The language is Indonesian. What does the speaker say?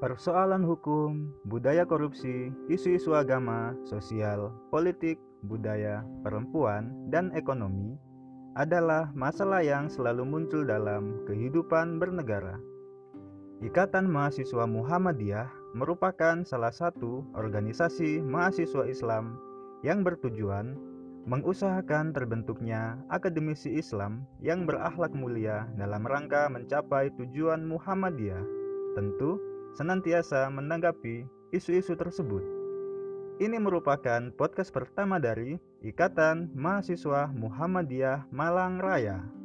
persoalan hukum, budaya korupsi, isu-isu agama, sosial, politik, budaya, perempuan, dan ekonomi adalah masalah yang selalu muncul dalam kehidupan bernegara. Ikatan Mahasiswa Muhammadiyah merupakan salah satu organisasi mahasiswa Islam yang bertujuan mengusahakan terbentuknya akademisi Islam yang berakhlak mulia dalam rangka mencapai tujuan Muhammadiyah. Tentu, senantiasa menanggapi isu-isu tersebut. Ini merupakan podcast pertama dari Ikatan Mahasiswa Muhammadiyah Malang Raya.